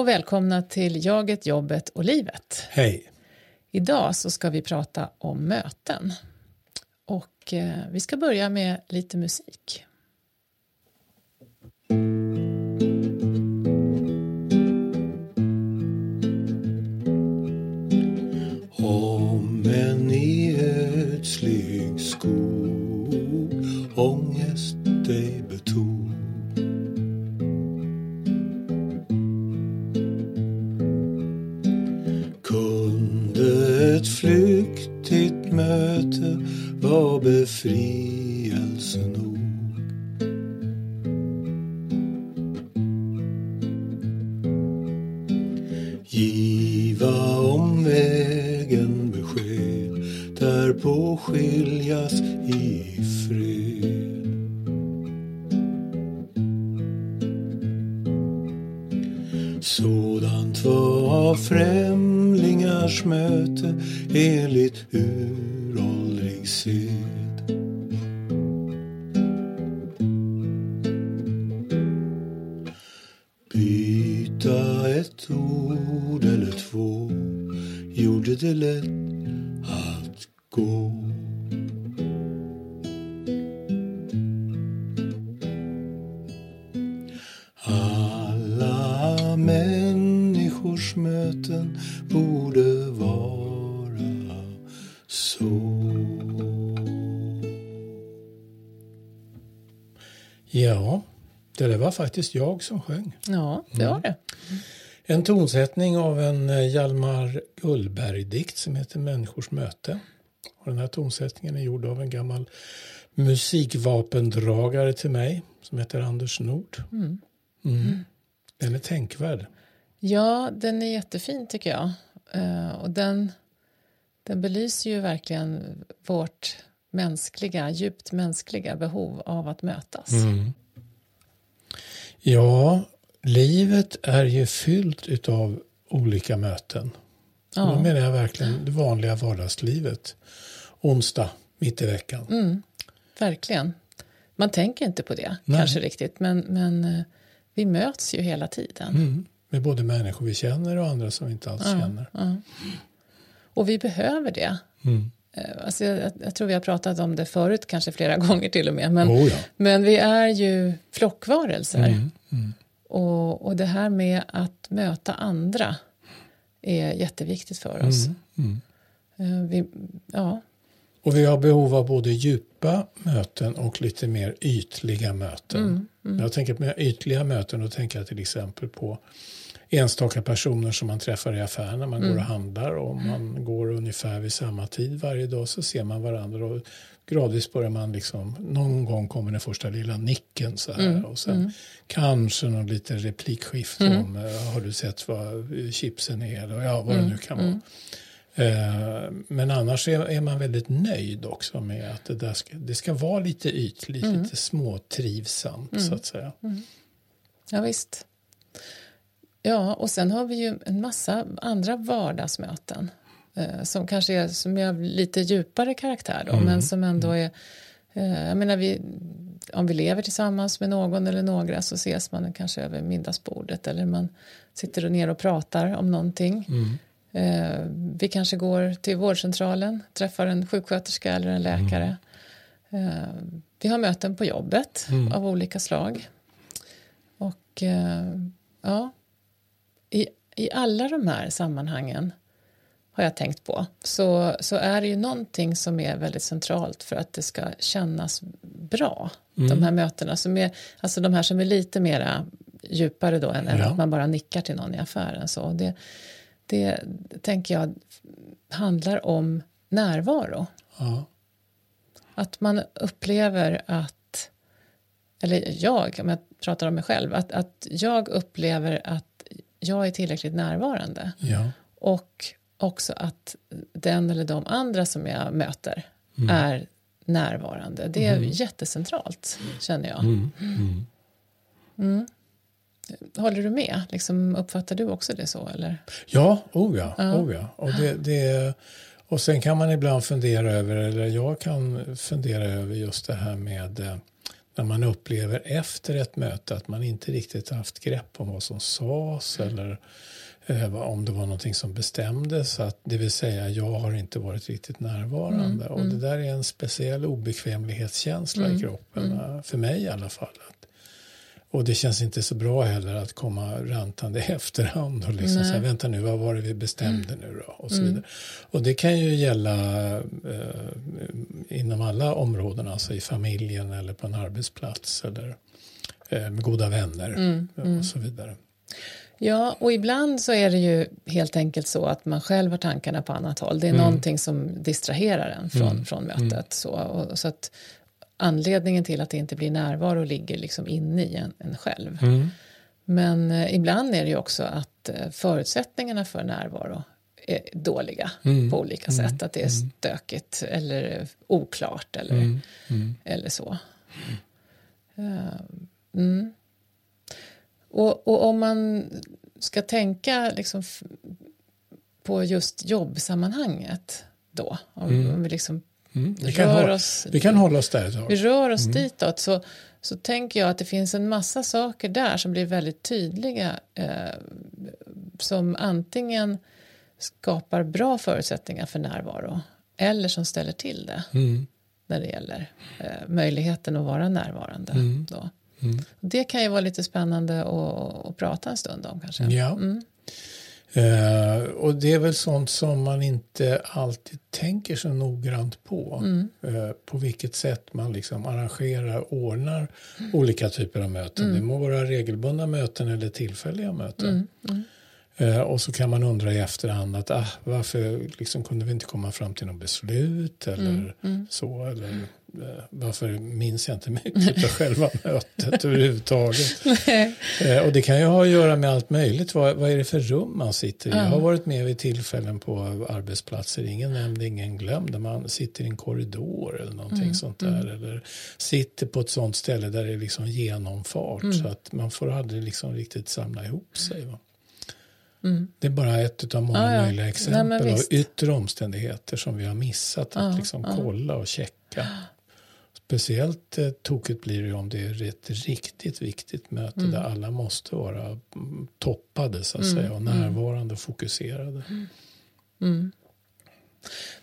Och välkomna till Jaget, jobbet och livet. Hej. Idag så ska vi prata om möten. Och eh, vi ska börja med lite musik. Flyktigt möte var befrielse nog Giva om vägen besked därpå skiljas i fred. Sådant var främst främlingars möte enligt uråldrig sed. Byta ett ord eller två gjorde det lätt att gå. Faktiskt jag som sjöng. Ja, det var det. En tonsättning av en eh, Hjalmar Gullberg-dikt som heter Människors möte. Och den här tonsättningen är gjord av en gammal musikvapendragare till mig som heter Anders Nord. Mm. Den är tänkvärd. Ja, den är jättefin tycker jag. Eh, och den, den belyser ju verkligen vårt mänskliga, djupt mänskliga behov av att mötas. Mm. Ja, livet är ju fyllt av olika möten. Ja. Då menar jag verkligen det vanliga vardagslivet. Onsdag, mitt i veckan. Mm, verkligen. Man tänker inte på det Nej. kanske riktigt, men, men eh, vi möts ju hela tiden. Mm. Med både människor vi känner och andra som vi inte alls känner. Ja. Och vi behöver det. Mm. Eh, Alltså jag, jag tror vi har pratat om det förut, kanske flera gånger till och med. Men, Oh ja. men vi är ju flockvarelser. Mm. Mm. Och, och det här med att möta andra är jätteviktigt för oss. Mm. Mm. Eh, Vi, ja, Och vi har behov av både djupa möten och lite mer ytliga möten. Mm, När jag tänker på ytliga möten då tänker jag till exempel på enstaka personer som man träffar i affären när man går och handlar. Och man går ungefär vid samma tid varje dag så ser man varandra och gradvis börjar man liksom, någon gång kommer den första lilla nicken så här och sen kanske någon liten replikskifte om eh, har du sett vad chipsen är eller ja, vad det nu kan vara. Eh, Men annars är, man väldigt nöjd också med att det, där ska, det ska vara lite ytligt, lite småtrivsamt så att säga. ja visst. Ja, och sen har vi ju en massa andra vardagsmöten eh, som kanske är, som är av lite djupare karaktär då, men som ändå är eh, jag menar, vi, om vi lever tillsammans med någon eller några så ses man kanske över middagsbordet eller man sitter ner och pratar om någonting. Eh, vi kanske går till vårdcentralen, träffar en sjuksköterska eller en läkare. Eh, vi har möten på jobbet av olika slag. Och eh, ja, i, i alla de här sammanhangen har jag tänkt på så, så är det ju någonting som är väldigt centralt för att det ska kännas bra. De här mötena som är, alltså de här som är lite mera djupare då än, än Ja. att man bara nickar till någon i affären. Så det, det tänker jag handlar om närvaro. Ja. Att man upplever att, eller jag, om jag pratar om mig själv, att, att jag upplever att jag är tillräckligt närvarande. Ja. Och också att den eller de andra som jag möter är närvarande. Det är jättecentralt, känner jag. Mm. Mm. Håller du med? Liksom, uppfattar du också det så? Eller? Ja, oh ja. Oh ja. Och, det, det, och sen kan man ibland fundera över, eller jag kan fundera över just det här med eh, när man upplever efter ett möte att man inte riktigt haft grepp om vad som sades eller eh, om det var någonting som bestämdes. Att, det vill säga, jag har inte varit riktigt närvarande. Mm, och det där är en speciell obekvämlighetskänsla i kroppen, eh, för mig i alla fall. Att, och det känns inte så bra heller att komma rantande i efterhand och liksom säga, vänta nu, vad var det vi bestämde nu då? Och, så vidare. och det kan ju gälla eh, inom alla områden, alltså i familjen eller på en arbetsplats eller eh, med goda vänner och så vidare. Ja, och ibland så är det ju helt enkelt så att man själv har tankarna på annat håll. Det är mm. någonting som distraherar en från, mm. från mötet. Mm. Så, och, så att anledningen till att det inte blir närvaro ligger liksom inne i en, en själv. Mm. Men eh, ibland är det ju också att eh, förutsättningarna för närvaro är dåliga Mm. på olika sätt. Att det är stökigt eller oklart eller, Mm. eller så. Mm. Och, och om man ska tänka liksom på just jobbsammanhanget då, om, om vi liksom Mm. Vi, kan rör hålla, oss, vi kan hålla oss där ett vi tag. rör oss ditåt så, så tänker jag att det finns en massa saker där som blir väldigt tydliga eh, som antingen skapar bra förutsättningar för närvaro eller som ställer till det Mm. när det gäller eh, möjligheten att vara närvarande. Mm. Då. Mm. Det kan ju vara lite spännande att, att prata en stund om kanske. Ja. Mm. Eh, och det är väl sånt som man inte alltid tänker så noggrant på. Mm. Eh, på vilket sätt man liksom arrangerar, ordnar olika typer av möten. Det må vara regelbundna möten eller tillfälliga möten. Mm. Mm. Eh, och så kan man undra i efterhand att ah, varför liksom kunde vi inte komma fram till något beslut eller Mm. så. Eller varför minns jag inte mycket av själva mötet överhuvudtaget. Nej. Eh, och det kan ju ha att göra med allt möjligt. Vad, vad är det för rum man sitter i? Ja. Jag har varit med vid tillfällen på arbetsplatser, ingen nämnd, ingen glömd, där man sitter i en korridor eller någonting Mm, sånt där. Eller sitter på ett sånt ställe där det är liksom genomfart Mm. så att man får aldrig liksom riktigt samla ihop sig. Va? Mm. Det är bara ett av många Ja, ja. möjliga Nej, exempel men av yttre omständigheter som vi har missat att Ja, liksom ja. kolla och checka. Speciellt eh, tokigt blir det om det är ett riktigt viktigt möte Mm. där alla måste vara mm, toppade så att Mm, säga och mm. närvarande och fokuserade. Mm.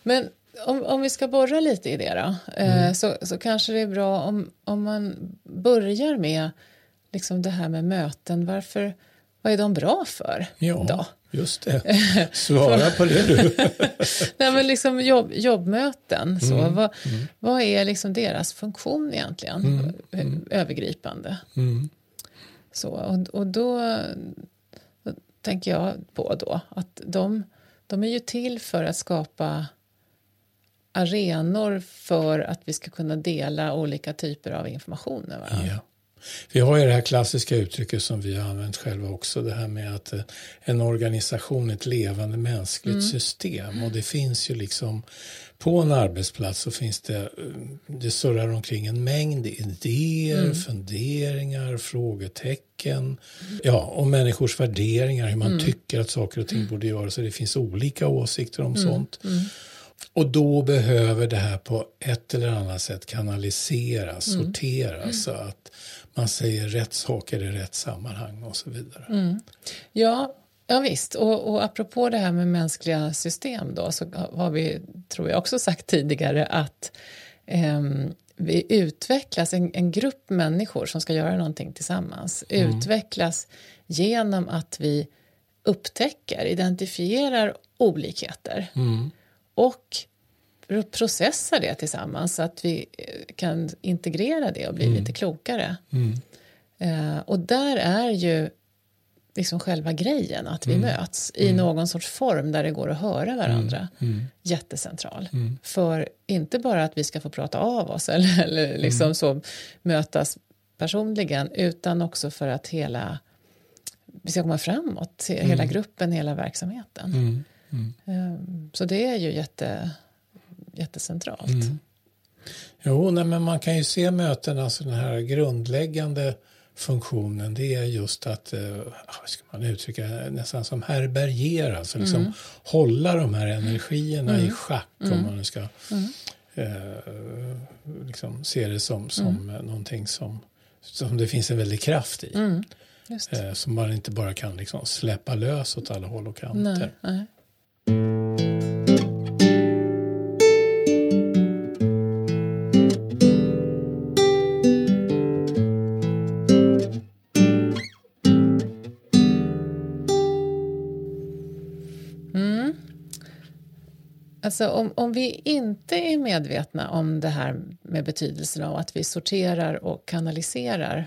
Men om, om vi ska borra lite i det då, Mm. eh, så, så kanske det är bra om, om man börjar med liksom det här med möten. Varför, vad är de bra för? Ja, Då? Just det. Svara på det du. Nej, men liksom jobb, jobbmöten, så, Mm, vad, vad är liksom deras funktion egentligen? Mm, Ö- Övergripande. Mm. Så, och, och då, då tänker jag på då att de, de är ju till för att skapa arenor för att vi ska kunna dela olika typer av information med varandra. Ja. Vi har ju det här klassiska uttrycket som vi har använt själva också, det här med att eh, en organisation är ett levande mänskligt Mm. system och det finns ju liksom på en arbetsplats så finns det, eh, det surrar omkring en mängd idéer, Mm. funderingar, frågetecken, ja, och människors värderingar, hur man Mm. tycker att saker och ting borde göras, det finns olika åsikter om sånt. Mm. Och då behöver det här på ett eller annat sätt kanaliseras, Mm. sorteras så att man säger rätt saker i rätt sammanhang och så vidare. Mm. Ja, ja visst. Och, och apropå det här med mänskliga system då så har vi, tror jag också sagt tidigare, att ehm, vi utvecklas, en, en grupp människor som ska göra någonting tillsammans utvecklas genom att vi upptäcker, identifierar olikheter Mm. och processar det tillsammans så att vi eh, kan integrera det och bli lite klokare. Mm. Eh, och där är ju liksom själva grejen att vi Mm. möts i någon sorts form där det går att höra varandra Mm. jättecentral. Mm. För inte bara att vi ska få prata av oss eller, eller liksom Mm. så mötas personligen utan också för att hela vi ska komma framåt, hela gruppen, hela verksamheten. Mm. Mm. Eh, Så det är ju jätte, jättecentralt. Mm. Jo, nej, men man kan ju se möten, alltså den här grundläggande funktionen, det är just att, eh, hur ska man uttrycka nästan som härbärgera, alltså liksom hålla de här energierna i schack om man nu ska eh, liksom ser det som, som mm. någonting som, som det finns en väldig kraft i. Mm. Eh, som man inte bara kan liksom släppa lös åt alla håll och kanter. Nej, nej. Alltså om, om vi inte är medvetna om det här med betydelsen av att vi sorterar och kanaliserar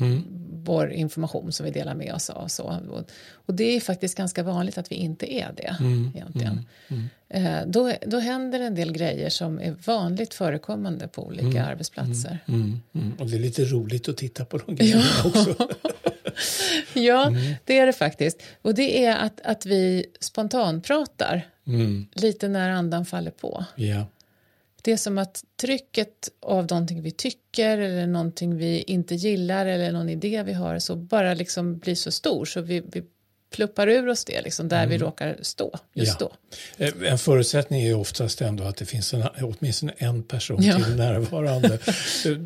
mm. vår information som vi delar med oss av. Så. Och, det är faktiskt ganska vanligt att vi inte är det mm. egentligen. Mm. mm. Eh, då, då händer en del grejer som är vanligt förekommande på olika mm. arbetsplatser. Mm. Och det är lite roligt att titta på de grejerna ja. också. ja, det är det faktiskt. Och det är att, att vi spontanpratar Mm. Lite när andan faller på. Yeah. Det är som att trycket av någonting vi tycker eller någonting vi inte gillar eller någon idé vi har så bara liksom blir så stor så vi, vi pluppar ur oss det liksom, där mm. vi råkar stå just ja. då. Eh, en förutsättning är oftast ändå att det finns en, åtminstone en person ja. till närvarande.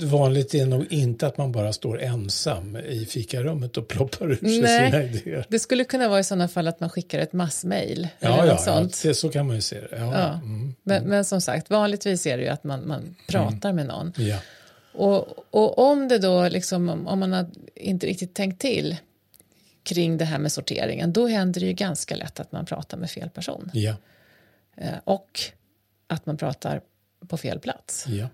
Vanligt är nog inte att man bara står ensam i fikarummet och ploppar ur sig Nej, sina idéer. Det skulle kunna vara i sådana fall att man skickar ett massmail. Ja, eller ja, sånt. ja det, så kan man ju se det. Ja, ja. Mm, men, mm. men, som sagt, vanligtvis är det ju att man, man pratar mm. med någon. Ja. Och, och om det då, liksom, om man har inte riktigt tänkt till kring det här med sorteringen, då händer det ju ganska lätt att man pratar med fel person. Ja. Eh, och att man pratar på fel plats. Ja.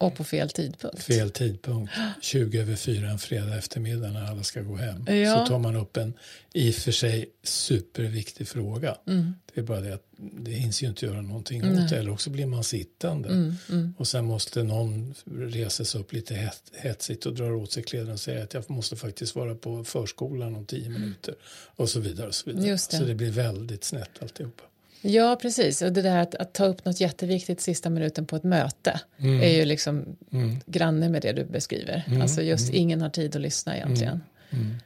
Och på fel tidpunkt. Fel tidpunkt. 20 över 4 en fredag eftermiddag när alla ska gå hem. Ja. Så tar man upp en i och för sig superviktig fråga. Mm. Det är bara det att det hinns ju inte göra någonting mm. åt. Eller också blir man sittande. Mm. mm. Och sen måste någon resa sig upp lite hetsigt och dra åt sig kläderna och säga att jag måste faktiskt vara på förskolan om tio minuter. Och så vidare. Och så, vidare. Det. så det blir väldigt snett alltihopa. Ja, precis. Och det där att, att, ta upp något jätteviktigt sista minuten på ett möte mm. är ju liksom mm. granne med det du beskriver. Mm. Alltså just mm. ingen har tid att lyssna egentligen. Mm.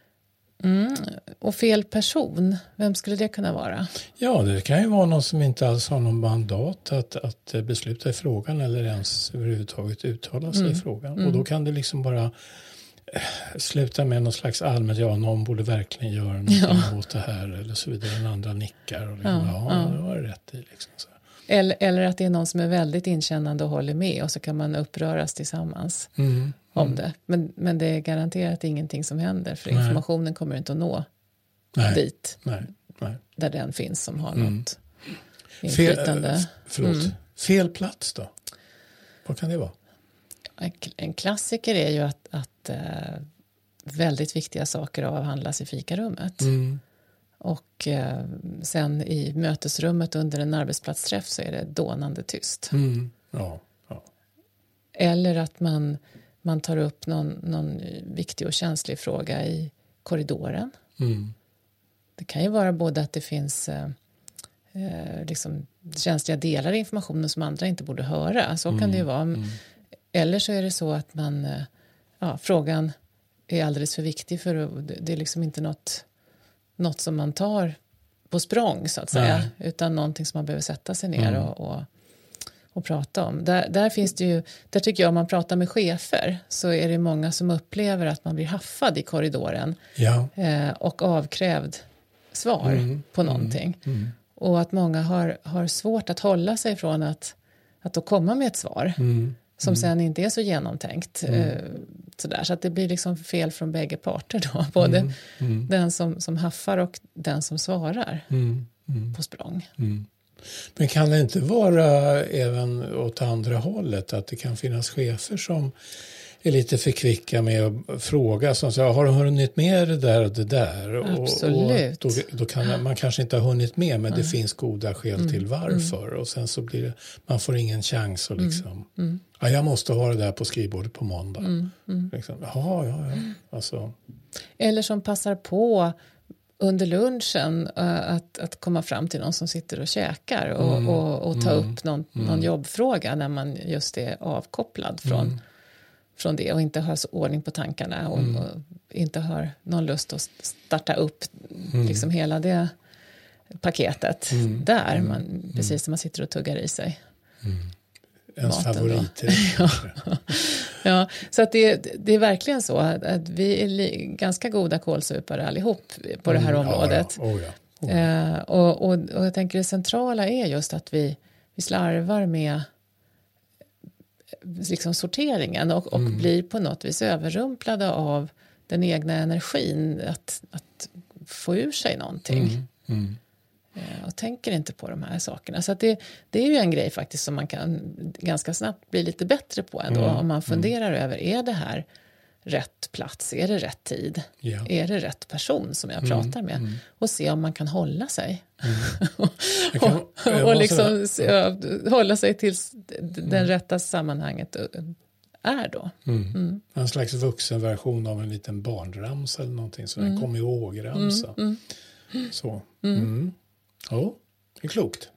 Mm. Och fel person, vem skulle det kunna vara? Ja, det kan ju vara någon som inte alls har någon mandat att, att besluta i frågan eller ens överhuvudtaget uttala sig i frågan. Och då kan det liksom bara sluta med någon slags allmänt, ja, någon borde verkligen göra någonting ja. åt det här eller så vidare. Den andra nickar och liksom, ja, ja, ja. det var rätt i. Liksom, så. Eller, eller att det är någon som är väldigt inkännande och håller med och så kan man uppröras tillsammans mm, om mm. det. Men, men det är garanterat ingenting som händer för nej. informationen kommer inte att nå nej, dit nej, där den finns som har mm. något inflytande. Fel, förlåt, mm. fel plats då? Vad kan det vara? En klassiker är ju att, att eh, väldigt viktiga saker avhandlas i fikarummet. Mm. Och eh, sen i mötesrummet under en arbetsplatsträff så är det dånande tyst. Mm. Ja, ja. Eller att man, man tar upp någon, någon viktig och känslig fråga i korridoren. Mm. Det kan ju vara både att det finns eh, eh liksom känsliga delar i informationen som andra inte borde höra. Så kan det ju mm. vara. Mm. Eller så är det så att man, eh, ja, frågan är alldeles för viktig för det är liksom inte något, något som man tar på språng så att säga. Nej. Utan någonting som man behöver sätta sig ner mm. och, och, och, prata om. Där, där finns det ju, där tycker jag om man pratar med chefer så är det många som upplever att man blir haffad i korridoren. Ja. Eh, och avkrävd svar mm. på mm. någonting. Mm. Och att många har, har svårt att hålla sig från att, att då komma med ett svar. Mm som mm. sen inte är så genomtänkt. Mm. Eh, sådär, så att det blir liksom fel från bägge parter då. Både mm. mm. den som, som haffar och den som svarar mm. Mm. på språng. Men kan det inte vara även åt andra hållet att det kan finnas chefer som är lite för kvicka med att fråga. Som säger, har du hunnit med det där och det där? Absolut. Och, och då, då, kan man kanske inte ha hunnit med men mm. det finns goda skäl mm. till varför. Mm. Och sen så blir det, man får ingen chans att mm. liksom, mm. ja, jag måste ha det där på skrivbordet på måndag. Mm. Mm. Liksom, Jaha, ja, ja. Alltså. Eller som passar på under lunchen uh, att, att komma fram till någon som sitter och käkar och, och, och ta upp någon, någon jobbfråga när man just är avkopplad från från det och inte har så ordning på tankarna och, mm. och inte har någon lust att starta upp mm. liksom hela det paketet mm. där, mm. man, mm. precis när man sitter och tuggar i sig. Mm. ens favoriter. ja. ja, så att det, det är verkligen så att, att vi är ganska goda kålsupare allihop på det här området. Ja, ja. Oh, ja. Oh, ja. Eh, och, och, och jag tänker det centrala är just att vi, vi slarvar med liksom sorteringen och, och Mm. blir på något vis överrumplade av den egna energin att, att få ur sig någonting. Mm, mm. Eh, och tänker inte på de här sakerna. Så det, det är ju en grej faktiskt som man kan ganska snabbt bli lite bättre på ändå. Mm, Om man funderar över, är det här rätt plats? Är det rätt tid? Ja. Är det rätt person som jag pratar med? Och se om man kan hålla sig. Jag kan- och och liksom se- hålla sig tills d- den rätta sammanhanget är då. Mm. En slags vuxenversion av en liten barnramsa eller någonting. Så Mm. den kom ihåg-ramsa. Så. Mm. Ja, det är klokt.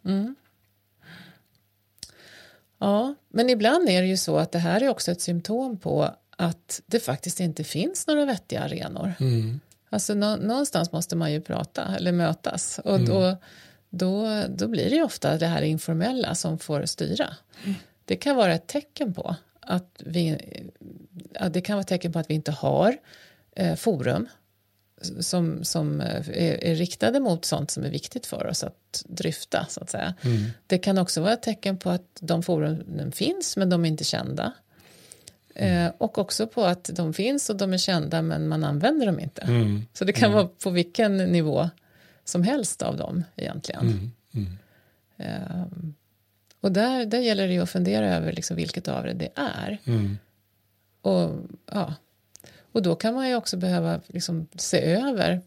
Ja, men ibland är det ju så att det här är också ett symptom på att det faktiskt inte finns några vettiga arenor. Mm. Alltså nå, någonstans måste man ju prata eller mötas och Mm. då, då, då blir det ju ofta det här informella som får styra. Det kan vara ett tecken på att vi, att det kan vara ett tecken på att vi inte har eh, forum som, som eh, är, är riktade mot sånt som är viktigt för oss att dryfta så att säga. Mm. Det kan också vara ett tecken på att de forumen finns men de är inte kända. Eh, och också på att de finns och de är kända men man använder dem inte. Mm. Så det kan vara på vilken nivå som helst av dem egentligen. Mm. Mm. Ehm, och där, där gäller det ju att fundera över liksom vilket av det det är. Mm. Och, ja. och då kan man ju också behöva liksom se över,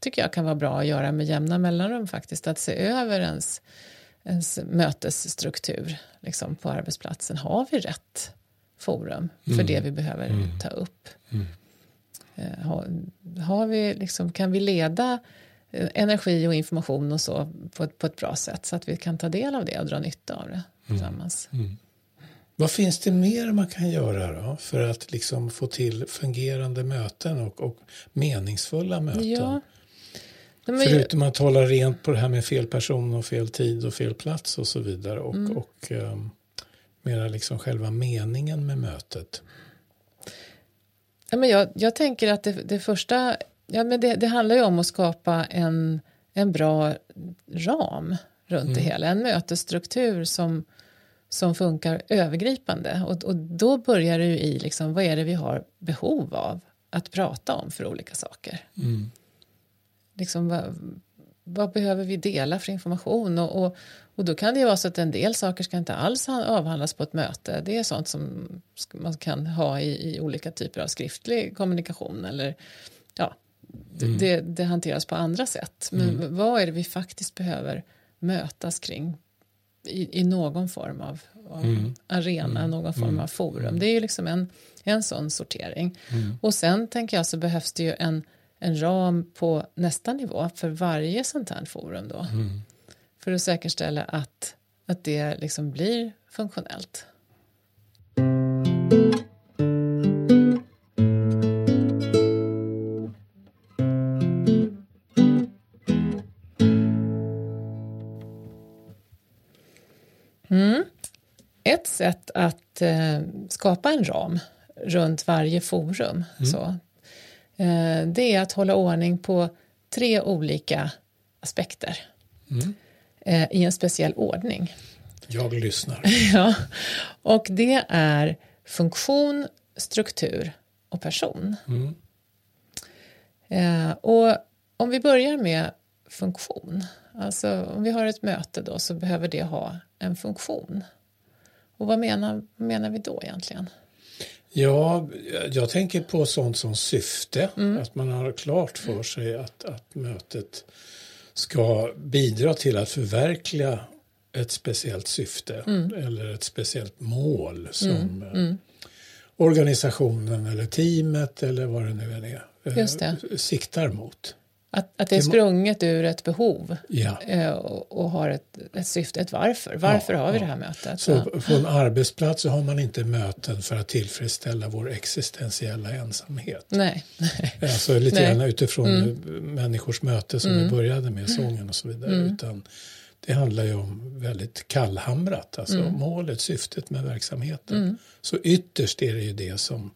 tycker jag kan vara bra att göra med jämna mellanrum faktiskt, att se över ens, ens mötesstruktur liksom på arbetsplatsen. Har vi rätt forum för det vi behöver ta upp? Eh, Har, har vi liksom, kan vi leda eh, energi och information och så på ett, på ett bra sätt så att vi kan ta del av det och dra nytta av det tillsammans? Vad finns det mer man kan göra då för att liksom få till fungerande möten och, och meningsfulla möten? Ja. Men- Förutom att hålla rent på det här med fel person och fel tid och fel plats och så vidare. Och, Mm. och um, mera liksom själva meningen med mötet. Ja, men jag, jag tänker att det, det första, ja, men det, det handlar ju om att skapa en, en bra ram runt det hela, en mötesstruktur som, som funkar övergripande. Och, och då börjar det ju i liksom, vad är det vi har behov av att prata om för olika saker. Mm. Liksom, vad, vad behöver vi dela för information? Och, och, och då kan det ju vara så att en del saker ska inte alls ha- avhandlas på ett möte. Det är sånt som man kan ha i, i olika typer av skriftlig kommunikation. Eller, ja, det, det, det hanteras på andra sätt. Men vad är det vi faktiskt behöver mötas kring i, i någon form av, av arena, någon form av forum. Det är ju liksom en, en sån sortering. Och sen tänker jag så behövs det ju en, en ram på nästa nivå för varje sånt här forum då. För att säkerställa att, att det liksom blir funktionellt. Ett sätt att eh, skapa en ram runt varje forum så, eh, det är att hålla ordning på tre olika aspekter eh, i en speciell ordning. Jag lyssnar. Ja. Och det är funktion, struktur och person. Mm. Eh, och om vi börjar med funktion, alltså om vi har ett möte då så behöver det ha en funktion. Och vad menar, menar vi då egentligen? Ja, jag tänker på sånt som syfte. Mm. Att man har klart för sig att, att mötet ska bidra till att förverkliga ett speciellt syfte Mm. eller ett speciellt mål som eh, organisationen eller teamet eller vad det nu än är eh, siktar mot. Att, att det är sprunget ur ett behov Ja. eh, och, och har ett, ett syfte, ett varför. Varför Ja, har vi ja. det här mötet? Så på en arbetsplats så har man inte möten för att tillfredsställa vår existentiella ensamhet. Nej, Alltså lite Nej. grann utifrån mm. människors möte som vi började med, sången och så vidare. Utan det handlar ju om väldigt kallhamrat, alltså mm. målet, syftet med verksamheten. Mm. Så ytterst är det ju det som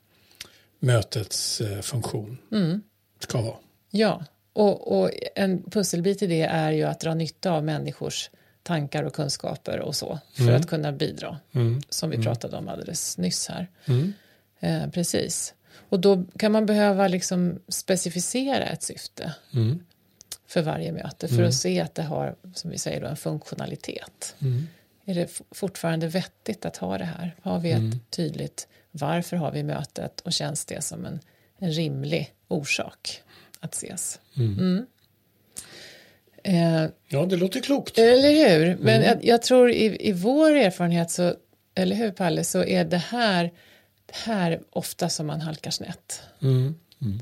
mötets eh, funktion mm. ska vara. Ja, och, och, en pusselbit i det är ju att dra nytta av människors tankar och kunskaper och så för mm. att kunna bidra, mm. som vi mm. pratade om alldeles nyss här. Mm. Eh, precis. Och då kan man behöva liksom specificera ett syfte mm. för varje möte för att se att det har, som vi säger, då, en funktionalitet. Är det fortfarande vettigt att ha det här? Har vi ett tydligt varför har vi mötet och känns det som en, en rimlig orsak att ses? Eh, ja, det låter klokt. Eller hur? Men mm. jag, jag, tror i, i vår erfarenhet, så, eller hur Palle, så är det här, här ofta som man halkar snett. Mm. Mm.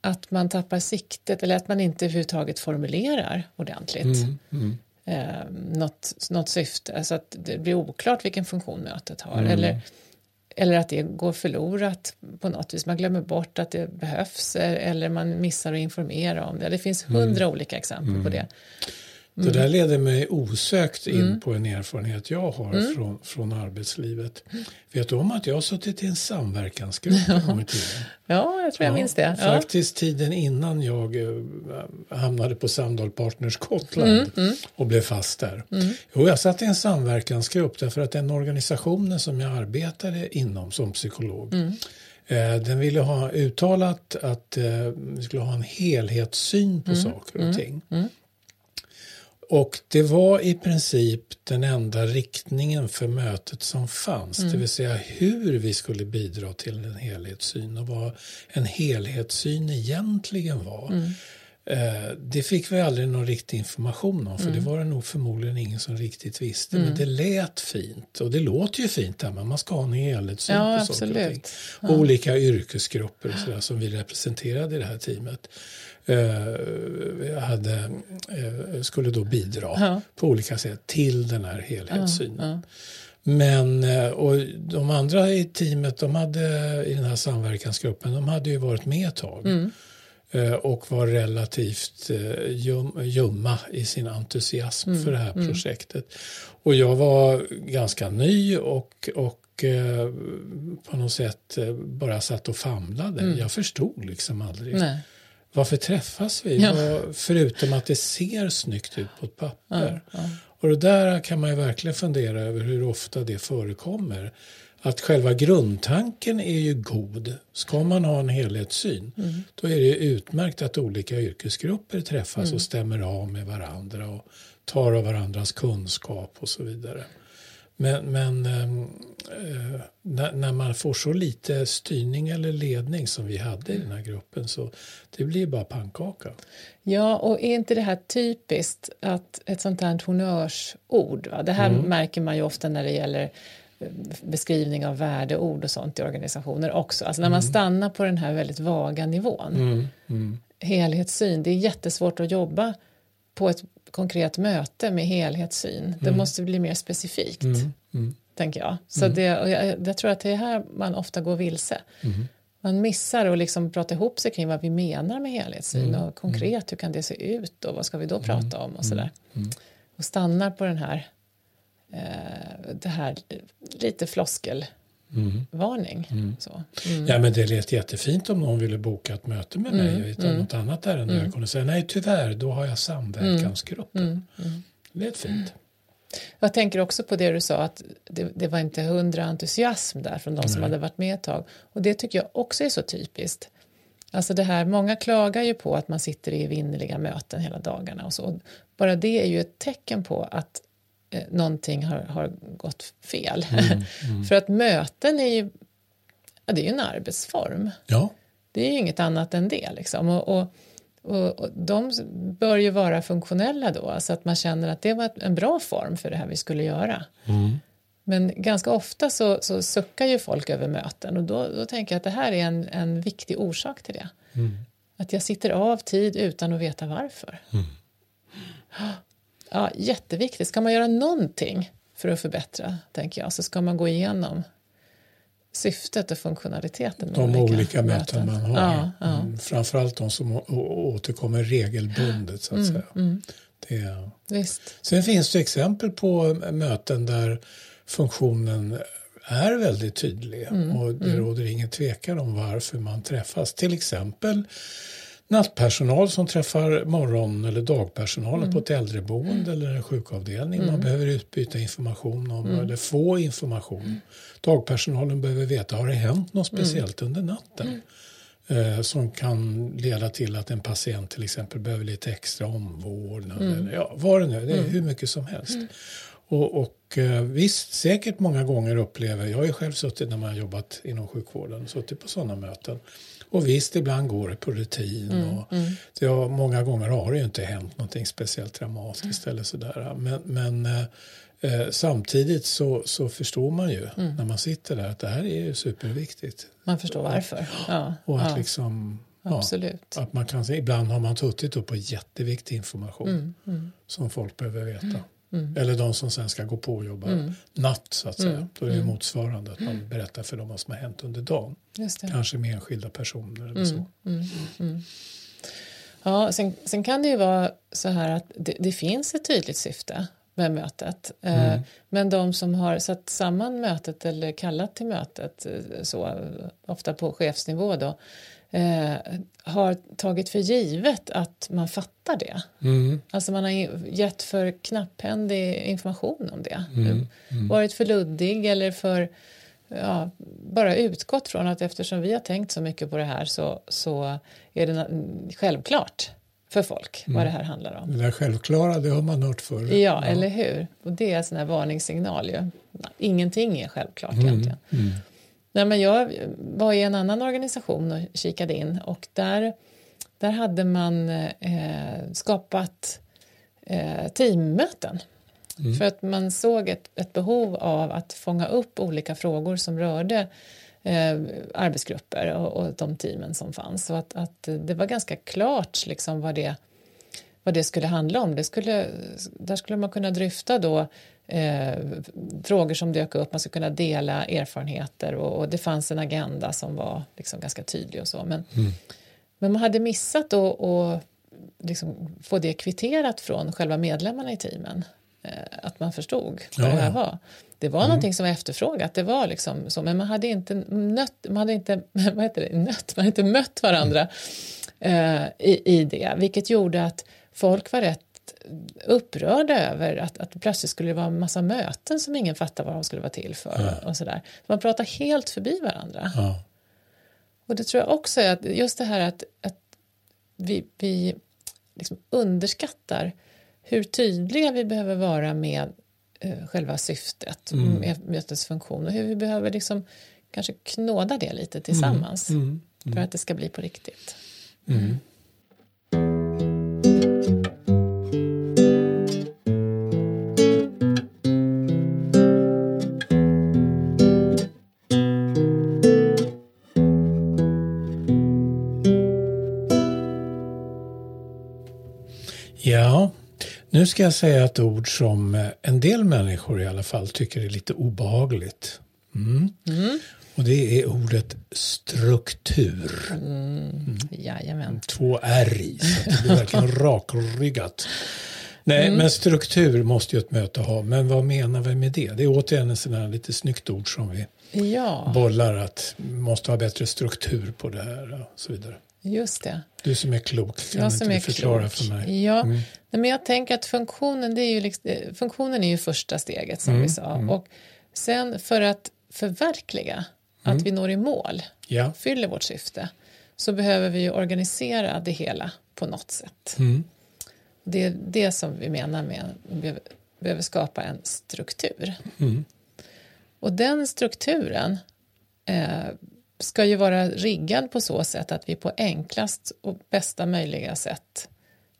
Att man tappar siktet eller att man inte överhuvudtaget formulerar ordentligt mm. mm. eh, något, något syfte. Alltså att det blir oklart vilken funktion mötet har. Mm. Eller eller att det går förlorat på något vis. Man glömmer bort att det behövs eller man missar att informera om det. Det finns hundra mm. olika exempel mm. på det. Mm. Det där leder mig osökt in mm. på en erfarenhet jag har mm. från, från arbetslivet. Vet du om att jag har suttit i en samverkansgrupp ja. en gång i tiden? Ja, jag tror jag ja, minns det. Ja. Faktiskt tiden innan jag äh, hamnade på Samdal Partners Gotland mm, mm. och blev fast där. Mm. Jo, jag satt i en samverkansgrupp därför att den organisationen som jag arbetade inom som psykolog mm. eh, den ville ha uttalat att eh, vi skulle ha en helhetssyn på mm. saker och mm. ting. Och det var i princip den enda riktningen för mötet som fanns, mm. det vill säga hur vi skulle bidra till en helhetssyn och vad en helhetssyn egentligen var. Mm. Eh, det fick vi aldrig någon riktig information om för mm. det var det nog förmodligen ingen som riktigt visste. Men mm. det lät fint och det låter ju fint där men man ska ha en helhetssyn ja, på saker och ting. Ja. Olika yrkesgrupper och sådär, som vi representerade i det här teamet. Uh, hade, uh, skulle då bidra ja. på olika sätt till den här helhetssynen. Ja. Men uh, och de andra i teamet, de hade, i den här samverkansgruppen, de hade ju varit med ett tag. Mm. Och var relativt ljum, ljumma i sin entusiasm mm. för det här mm. projektet. Och jag var ganska ny och, och på något sätt bara satt och famlade. Mm. Jag förstod liksom aldrig. Nej varför träffas vi? Ja. Förutom att det ser snyggt ut på ett papper. Ja, ja. Och det där kan man ju verkligen fundera över hur ofta det förekommer. Att själva grundtanken är ju god. Ska man ha en helhetssyn mm. då är det utmärkt att olika yrkesgrupper träffas mm. och stämmer av med varandra och tar av varandras kunskap och så vidare. Men, men ehm, eh, när, när, man får så lite styrning eller ledning som vi hade i den här gruppen så det blir bara pannkaka. Ja, och är inte det här typiskt att ett sånt här honnörsord, va? det här mm. märker man ju ofta när det gäller eh, beskrivning av värdeord och sånt i organisationer också. Alltså när man mm. stannar på den här väldigt vaga nivån. Mm. Mm. Helhetssyn, det är jättesvårt att jobba på ett konkret möte med helhetssyn. Det mm. måste bli mer specifikt, mm. Mm. tänker jag. Så mm. det, jag, jag, tror att det är här man ofta går vilse. Mm. Man missar att liksom prata ihop sig kring vad vi menar med helhetssyn mm. och konkret hur kan det se ut och vad ska vi då prata om och sådär. Och stannar på den här, eh, det här lite floskel Mm. varning. Mm. Så. Mm. Ja men det lät jättefint om någon ville boka ett möte med mig mm. utan mm. något annat ärende. Mm. Jag kunde säga nej tyvärr, då har jag samverkansgruppen. Mm. Mm. Det lät fint. Jag tänker också på det du sa att det, det var inte hundra entusiasm där från de som hade varit med ett tag. Och det tycker jag också är så typiskt. Alltså det här, många klagar ju på att man sitter i vinnerliga möten hela dagarna och så. Bara det är ju ett tecken på att eh, någonting har, har gått fel. Mm, mm. För att möten är ju, ja, det är ju en arbetsform. Ja. Det är ju inget annat än det. Liksom. Och, och, och, och, de bör ju vara funktionella då, så att man känner att det var en bra form för det här vi skulle göra. Mm. Men ganska ofta så, så suckar ju folk över möten och då, då tänker jag att det här är en, en viktig orsak till det. Mm. Att jag sitter av tid utan att veta varför. Mm. Ja, jätteviktigt. Ska man göra någonting för att förbättra, tänker jag, så ska man gå igenom syftet och funktionaliteten. De olika, möten, man har. Ja, ja. Mm, framförallt de som återkommer regelbundet. Så att mm, säga. Mm. Det, Visst. Sen finns det exempel på möten där funktionen är väldigt tydlig Mm, och det råder ingen tvekan om varför man träffas. Till exempel nattpersonal som träffar morgon eller dagpersonalen Mm. på ett äldreboende eller en sjukavdelning. Man behöver utbyta information om Mm. eller få information. Dagpersonalen behöver veta, har det hänt något Mm. speciellt under natten? Eh, som kan leda till att en patient till exempel behöver lite extra omvårdnad. Mm. Eller, ja, vad det nu det är hur mycket som helst. Och, och eh, visst, säkert många gånger upplever, jag har ju själv suttit när man har jobbat inom sjukvården suttit på sådana möten. Och visst, ibland går det på rutin. Mm, och det har, många gånger har det ju inte hänt någonting speciellt dramatiskt eller sådär. Men, men eh, eh, samtidigt så, så förstår man ju Mm. när man sitter där att det här är ju superviktigt. Man förstår varför. Ja, Och att ja, liksom... Ja, absolut. att man kan, ibland har man suttit då på jätteviktig information Mm, mm, som folk behöver veta. mm. Eller de som sen ska gå på och jobba Mm. natt så att säga. Mm. Då är det Mm. motsvarande att man berättar för dem vad som har hänt under dagen. Kanske med enskilda personer eller Mm, så. mm, mm. Ja, sen, sen kan det ju vara så här att det, det finns ett tydligt syfte med mötet. Eh, Mm. Men de som har satt samman mötet eller kallat till mötet, eh, så, ofta på chefsnivå då, eh, har tagit för givet att man fattar det. Mm. Alltså man har gett för knapphändig information om det. Mm. Mm. Varit för luddig eller för ja, bara utgått från att eftersom vi har tänkt så mycket på det här så, så är det självklart för folk Mm. vad det här handlar om. Det där självklara, det har man hört förr. Ja, eller hur? Och det är en sån här varningssignal ju. Ingenting är självklart Mm. egentligen. Mm. Nej, men jag var i en annan organisation och kikade in och där, där hade man eh, skapat eh, teammöten. Mm. För att man såg ett, ett behov av att fånga upp olika frågor som rörde eh, arbetsgrupper och, och de teamen som fanns. Och att, att det var ganska klart liksom vad, det, vad det skulle handla om. Det skulle, där skulle man kunna dryfta då eh, frågor som dök upp, man skulle kunna dela erfarenheter och, och det fanns en agenda som var liksom ganska tydlig och så. Men, Mm. men man hade missat att liksom få det kvitterat från själva medlemmarna i teamen. Eh, att man förstod vad Ja, det här var. Det var någonting som var efterfrågat, det var liksom så, men man hade inte nött, man hade inte, vad heter det, nött, man hade inte mött varandra eh, i, i det, vilket gjorde att folk var rätt upprörda över att, att plötsligt skulle det vara en massa möten som ingen fattade vad de skulle vara till för. Och sådär. Man pratar helt förbi varandra. Ja. Och det tror jag också är att just det här att, att vi, vi liksom underskattar hur tydliga vi behöver vara med eh, själva syftet, Mm. med mötets funktion och hur vi behöver liksom kanske knåda det lite tillsammans Mm. för att det ska bli på riktigt. Nu ska jag säga ett ord som eh, en del människor i alla fall tycker är lite obehagligt. Mm. Mm. Och det är ordet struktur. Mm. Jajamän. Två R i, så det blir verkligen rakryggat. Nej, men struktur måste ju ett möte ha. Men vad menar vi med det? Det är återigen en sån här lite snyggt ord som vi Ja, bollar att vi måste ha bättre struktur på det här och så vidare. Just det. Du som är klok, kan Jag inte du är förklara klok. för mig? Ja, Mm. Men jag tänker att funktionen, det är ju liksom, funktionen är ju första steget som Mm, vi sa. mm. Och sen för att förverkliga Mm. att vi når i mål, Ja. fyller vårt syfte, så behöver vi ju organisera det hela på något sätt. Mm. Det är det som vi menar med att vi behöver, behöver skapa en struktur. Mm. Och den strukturen eh, ska ju vara riggad på så sätt att vi på enklast och bästa möjliga sätt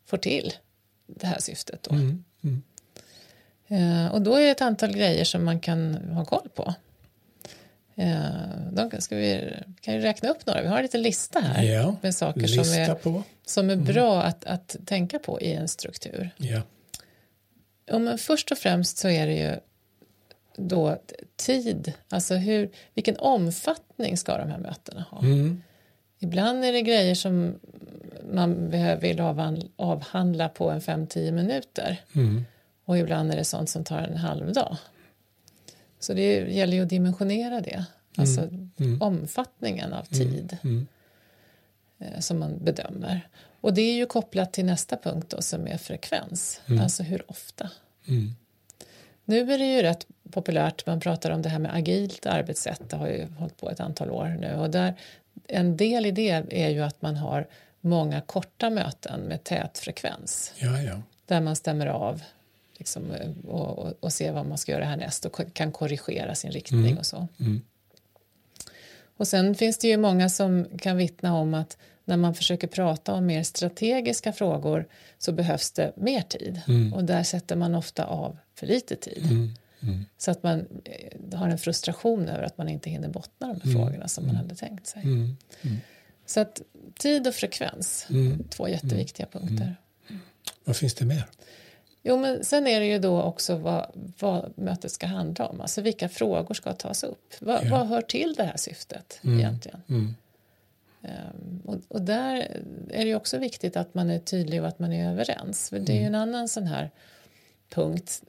får till det här syftet. Då. Mm. Mm. Eh, och då är det ett antal grejer som man kan ha koll på. Eh, de ska vi kan ju räkna upp några. Vi har en liten lista här Ja, med saker som är, på. som är bra att, att tänka på i en struktur. Ja. Ja, men först och främst så är det ju då tid, alltså hur, vilken omfattning ska de här mötena ha? Mm. Ibland är det grejer som man vill avhandla på en 5-10 minuter. Mm. Och ibland är det sånt som tar en halv dag. Så det gäller ju att dimensionera det. Alltså Mm. omfattningen av tid Mm. eh, som man bedömer. Och det är ju kopplat till nästa punkt då, som är frekvens. Mm. Alltså hur ofta. Nu är det ju rätt populärt, man pratar om det här med agilt arbetssätt, det har ju hållit på ett antal år nu och där, en del i det är ju att man har många korta möten med tät frekvens Ja, ja. där man stämmer av liksom, och, och, och ser vad man ska göra härnäst och kan korrigera sin riktning Mm. och så. Mm. Och sen finns det ju många som kan vittna om att när man försöker prata om mer strategiska frågor så behövs det mer tid Mm. och där sätter man ofta av för lite tid. Mm. Mm. Så att man eh, har en frustration över att man inte hinner bottna de här Mm. frågorna som man hade tänkt sig. Mm. Mm. Så att tid och frekvens, Mm. två jätteviktiga punkter. Vad finns det mer? Jo, men sen är det ju då också vad, vad mötet ska handla om. Alltså vilka frågor ska tas upp? Vad, Ja. vad hör till det här syftet Mm. egentligen? Mm. Ehm, och, och där är det också viktigt att man är tydlig och att man är överens. För det är ju en annan sån här punkt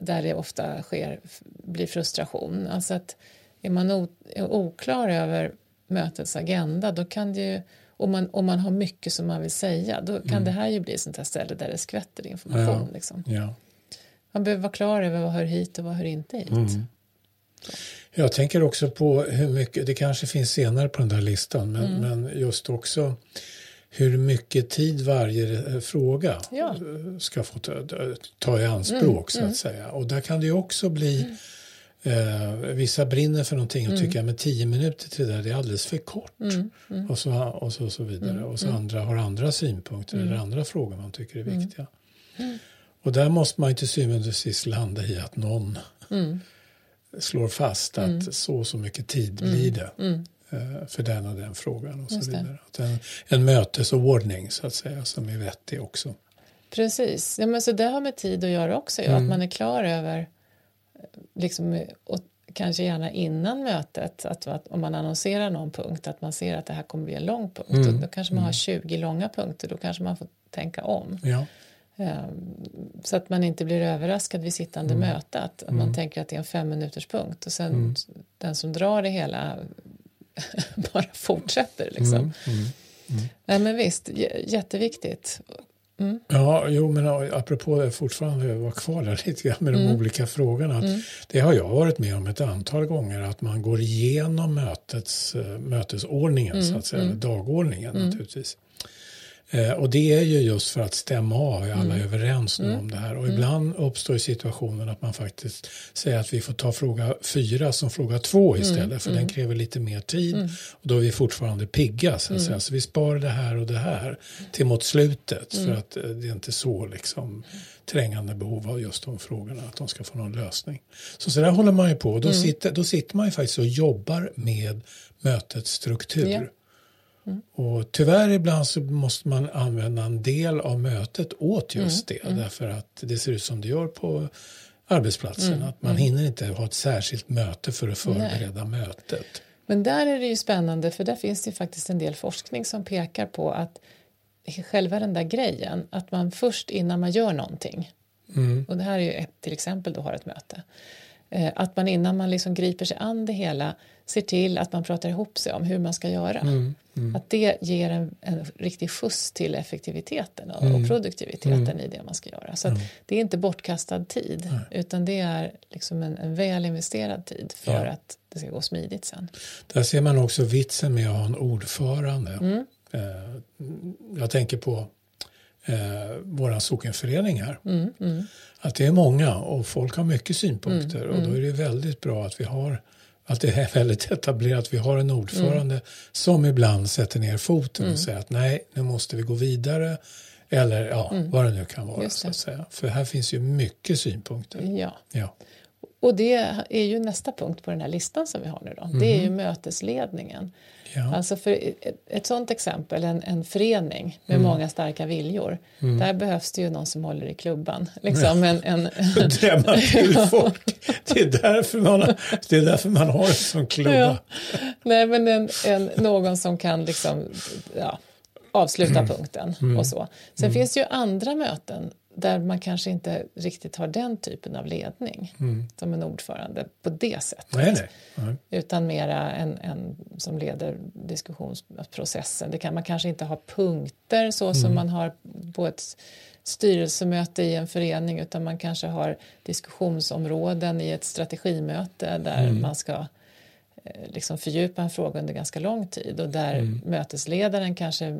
där, det ofta sker, blir frustration. Alltså att är man o, är oklar över mötets agenda då kan det ju om man, om man har mycket som man vill säga då kan det här ju bli ett sånt här ställe där det skvätter information. Ja. Liksom. Ja. Man behöver vara klar över vad hör hit och vad hör inte hit. Mm. Jag tänker också på hur mycket, det kanske finns senare på den där listan, men, Mm. men just också hur mycket tid varje eh, fråga Ja. eh, ska få ta, ta i anspråk så att säga. Och där kan det ju också bli Eh, vissa brinner för någonting och tycker att tio minuter till det där det är alldeles för kort. Och, så, och så, så vidare. och så andra har andra synpunkter eller andra frågor man tycker är viktiga. Och där måste man ju till syvende och sist landa i att någon slår fast att så och så mycket tid blir det eh, för den och den frågan och så Just vidare. En, en mötesordning så att säga som är vettig också. Precis, ja, men så det har med tid att göra också. ju, Att man är klar över, eh, liksom, och kanske gärna innan mötet, att, att om man annonserar någon punkt, att man ser att det här kommer bli en lång punkt. Mm. Och då kanske man har 20 långa punkter, då kanske man får tänka om. Ja, Så att man inte blir överraskad vid sittande Mm. möte, att att man tänker att det är en fem minuters punkt och sen den som drar det hela bara fortsätter. Liksom. Mm, mm. Nej, men visst, jätteviktigt. Ja, jo, men apropå det fortfarande vara kvar där lite grann med de Mm. olika frågorna. Det har jag varit med om ett antal gånger att man går igenom mötets, eh, mötesordningen Mm, så att säga, dagordningen naturligtvis. Eh, och det är ju just för att stämma av, är alla Mm. överens nu om det här. Och ibland uppstår situationen att man faktiskt säger att vi får ta fråga fyra som fråga två Mm, istället, för den kräver lite mer tid. Och då är vi fortfarande pigga, så att Mm. Så vi sparar det här och det här till mot slutet, Mm. för att eh, det är inte så liksom trängande behov av just de frågorna, att de ska få någon lösning. Så, så där håller man ju på. Mm. Då, sitter, då sitter man ju faktiskt och jobbar med mötets struktur. Och tyvärr ibland så måste man använda en del av mötet åt just Mm, det. Därför att det ser ut som det gör på arbetsplatsen. Mm, att man hinner inte ha ett särskilt möte för att förbereda mötet. Men där är det ju spännande för där finns det faktiskt en del forskning som pekar på att själva den där grejen, att man först innan man gör någonting, Mm. och det här är ju ett, till exempel då har ett möte, att man innan man liksom griper sig an det hela ser till att man pratar ihop sig om hur man ska göra. Mm. Att det ger en, en riktig skjuts till effektiviteten och, Mm. och produktiviteten i det man ska göra. Så att det är inte bortkastad tid utan det är liksom en, en väl investerad tid för Ja. att det ska gå smidigt sen. Där ser man också vitsen med att ha en ordförande. Mm. Eh, jag tänker på eh, våra sockenföreningar. Mm, Att det är många och folk har mycket synpunkter och då är det väldigt bra att vi har att det är väldigt etablerat. Vi har en ordförande som ibland sätter ner foten och säger att nej, nu måste vi gå vidare. Eller ja, vad det nu kan vara. Så att säga. För här finns ju mycket synpunkter. Ja. Ja. Och det är ju nästa punkt på den här listan som vi har nu då. Det är ju mötesledningen. Ja. Alltså för ett, ett sånt exempel, en, en förening med många starka viljor. Där behövs det ju någon som håller i klubban. Liksom en, en, Drämma till folk. Det är, därför man det är därför man har en sån klubba. Ja. Nej, men en, en, någon som kan liksom, ja, avsluta punkten och så. Sen finns det ju andra möten där man kanske inte riktigt har den typen av ledning som en ordförande på det sättet. Nej, nej. nej. Utan mera en, en som leder diskussionsprocessen. Det kan man kanske inte ha punkter så som man har på ett styrelsemöte i en förening utan man kanske har diskussionsområden i ett strategimöte där man ska eh, liksom fördjupa en fråga under ganska lång tid och där mötesledaren kanske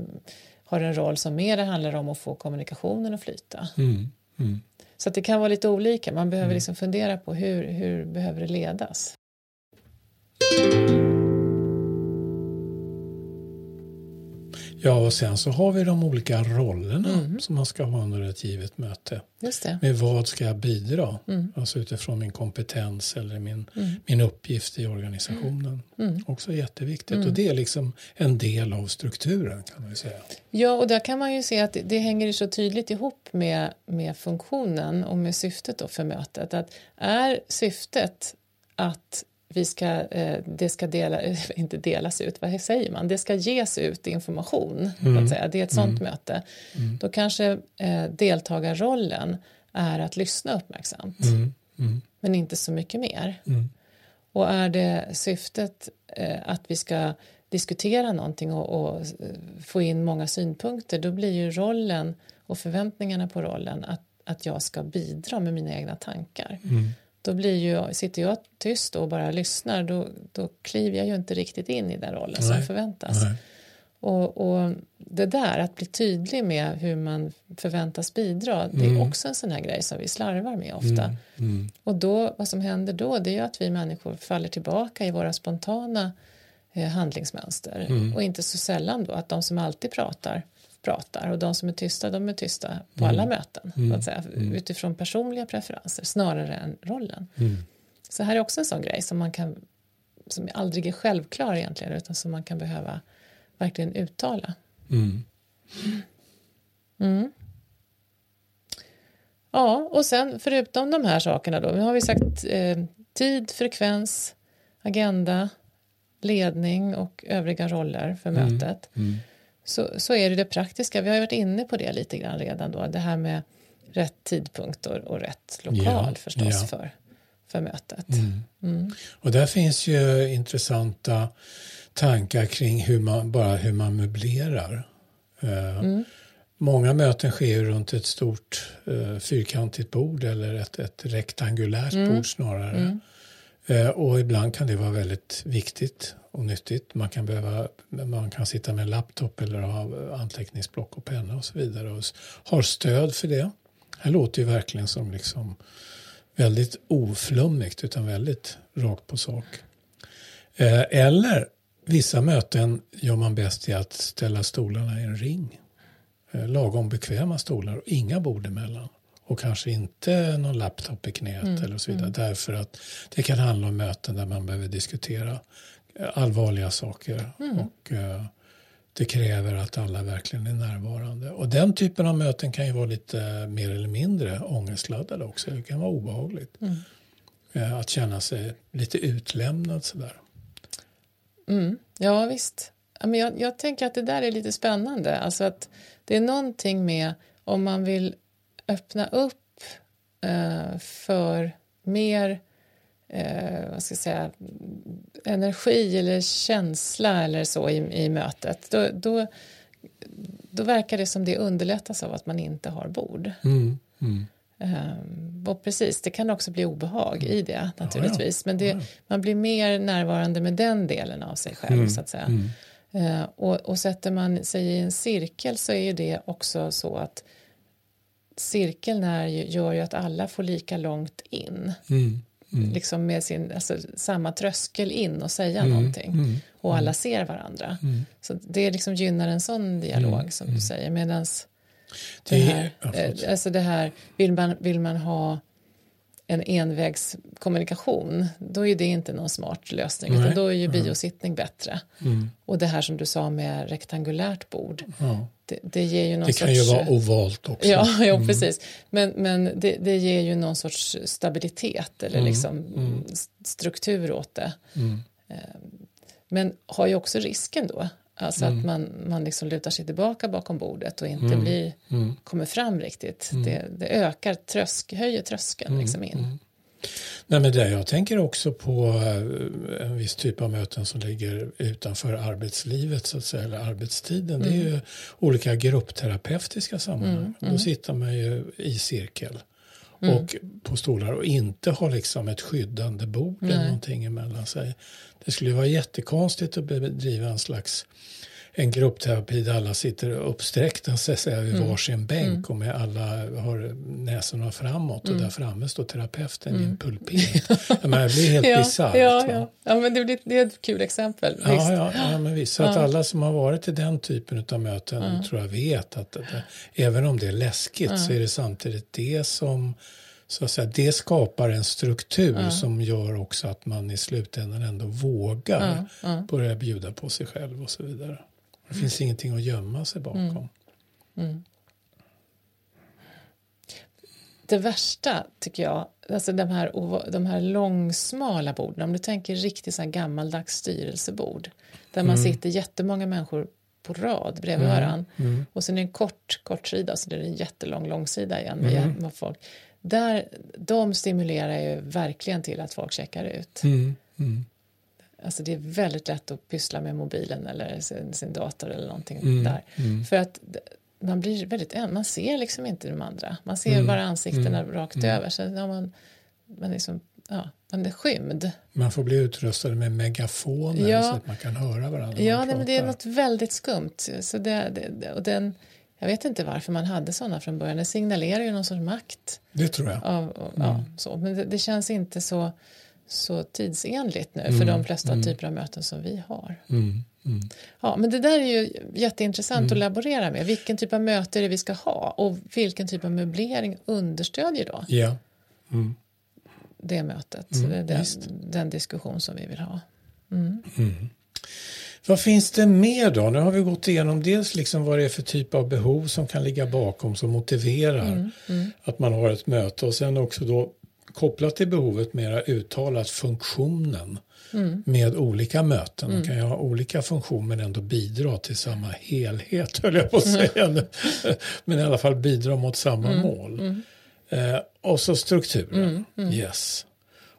har en roll som mer handlar om att få kommunikationen att flyta. Mm. Mm. Så att det kan vara lite olika. Man behöver liksom fundera på hur, hur behöver det ledas. Ja, och sen så har vi de olika rollerna som man ska ha under ett givet möte. Med vad ska jag bidra? Alltså utifrån min kompetens eller min, min uppgift i organisationen. Också jätteviktigt. Och det är liksom en del av strukturen kan man säga. Ja, och där kan man ju se att det, det hänger så tydligt ihop med, med funktionen och med syftet då för mötet. Att är syftet att vi ska, eh, det ska dela, inte delas ut, vad säger man? Det ska ges ut information, så att säga. det är ett sånt möte. Då kanske eh, deltagarrollen är att lyssna uppmärksamt, men inte så mycket mer. Och är det syftet eh, att vi ska diskutera någonting och, och få in många synpunkter, då blir ju rollen och förväntningarna på rollen att, att jag ska bidra med mina egna tankar. Då blir ju, sitter jag tyst och bara lyssnar, då, då kliver jag ju inte riktigt in i den rollen som Nej. förväntas. Nej. Och, och det där, att bli tydlig med hur man förväntas bidra, det är också en sån här grej som vi slarvar med ofta. Mm. Och då, vad som händer då, det är ju att vi människor faller tillbaka i våra spontana eh, handlingsmönster. Och inte så sällan då att de som alltid pratar, pratar och de som är tysta, de är tysta på alla möten. Så att säga, Utifrån personliga preferenser snarare än rollen. Så här är också en sån grej som man kan som aldrig är självklar egentligen utan som man kan behöva verkligen uttala. Mm. Ja, och sen förutom de här sakerna då, nu har vi sagt eh, tid, frekvens, agenda, ledning och övriga roller för mötet. Så, så är det det praktiska, vi har varit inne på det lite grann redan då, det här med rätt tidpunkt och, och rätt lokal Ja, förstås ja. för, för mötet. Och där finns ju intressanta tankar kring hur man, bara hur man möblerar. Eh, Många möten sker runt ett stort eh, fyrkantigt bord eller ett, ett rektangulärt bord snarare. Eh, och ibland kan det vara väldigt viktigt och nyttigt. Man kan, behöva, man kan sitta med en laptop eller ha anteckningsblock och penna och så vidare och har stöd för det. Det låter ju verkligen som liksom väldigt oflummigt utan väldigt rakt på sak. Eh, eller vissa möten gör man bäst i att ställa stolarna i en ring. Eh, lagom bekväma stolar och inga bord emellan. Och kanske inte någon laptop i knät eller så vidare. Därför att det kan handla om möten där man behöver diskutera allvarliga saker. Och eh, det kräver att alla verkligen är närvarande. Och den typen av möten kan ju vara lite mer eller mindre ångestladdade också. Det kan vara obehagligt. Eh, Att känna sig lite utlämnad sådär. Ja, visst. Ja, Men jag, jag tänker att det där är lite spännande. Alltså att det är någonting med om man vill öppna upp eh, för mer eh, vad ska jag säga, energi eller känsla eller så i, i mötet. Då, då, då verkar det som det underlättas av att man inte har bord. Mm. Mm. Um, och precis, det kan också bli obehag i det naturligtvis. Men det, man blir mer närvarande med den delen av sig själv så att säga. Eh, och, och sätter man sig i en cirkel så är ju det också så att cirkeln är ju, gör ju att alla får lika långt in. Mm. Liksom med sin, alltså, samma tröskel in och säga någonting. Och alla ser varandra. Så det liksom gynnar en sån dialog som du säger. Medans det Det- här, eh, alltså det här vill, man, vill man ha en envägskommunikation då är det inte någon smart lösning Nej, utan då är ju biosittning bättre. Mm. Och det här som du sa med rektangulärt bord Ja. det, det ger ju någon Det sorts... kan ju vara ovalt också. Ja, ja precis. Men, men det, det ger ju någon sorts stabilitet eller liksom st- struktur åt det. Mm. Eh, Men har ju också risken då Alltså att man, man liksom lutar sig tillbaka bakom bordet och inte blir, kommer fram riktigt. Det, det ökar trösk, höjer tröskeln liksom in. Nej, men det, jag tänker också på eh, en viss typ av möten som ligger utanför arbetslivet, så att säga, eller arbetstiden. Det är ju olika gruppterapeutiska sammanhang. Då sitter man ju i cirkel och på stolar och inte har liksom ett skyddande bord eller någonting emellan sig. Det skulle vara jättekonstigt att bedriva en slags en gruppterapi där alla sitter uppsträckta så att säga, vid mm. varsin bänk mm. och med alla har näsorna framåt och där framme står terapeuten i en pulpet. men det blir helt ja, bisarrt. Ja, ja. ja, men det, blir, det är ett kul exempel. Ja, visst. ja, ja, men visst. Så att alla som har varit i den typen av möten tror jag vet att det, även om det är läskigt så är det samtidigt det som så att säga, det skapar en struktur ja. som gör också att man i slutändan ändå vågar ja, ja. börja bjuda på sig själv och så vidare. Det finns mm. ingenting att gömma sig bakom. Mm. Mm. Det värsta tycker jag, alltså de här, de här långsmala borden, om du tänker riktigt så här gammaldags styrelsebord där man mm. sitter jättemånga människor på rad bredvid mm. varandra mm. och sen är det en kort kortsida så det är en jättelång långsida igen med, mm. folk. Där, de stimulerar ju verkligen till att folk checkar ut. Mm. Mm. Alltså det är väldigt lätt att pyssla med mobilen eller sin, sin dator eller någonting mm. där. Mm. För att man blir väldigt man ser liksom inte de andra. Man ser mm. bara ansiktena mm. rakt mm. över. Så ja, man, man, liksom, ja, man är skymd. Man får bli utrustad med megafoner ja. så att man kan höra varandra. Ja, nej, men det är något väldigt skumt. Så det, det, och den, jag vet inte varför man hade sådana från början. Det signalerar ju någon sorts makt. Det tror jag. Av, och, ja, så. Men det, det känns inte så så tidsenligt nu mm, för de flesta mm. typer av möten som vi har. Mm, mm. ja, men det där är ju jätteintressant att mm. laborera med. Vilken typ av möte är det vi ska ha och vilken typ av möblering understödjer då ja. Mm. det mötet, den, den, diskussion som vi vill ha. Vad finns det mer då? Nu har vi gått igenom dels liksom vad det är för typ av behov som kan ligga bakom som motiverar att man har ett möte och sen också då kopplat till behovet mera uttalat funktionen mm. med olika möten. Mm. Man kan ju ha olika funktion men ändå bidra till samma helhet, höll jag på att mm. säga. Mm. men i alla fall bidra mot samma mm. mål. Mm. Eh, och så strukturen, yes.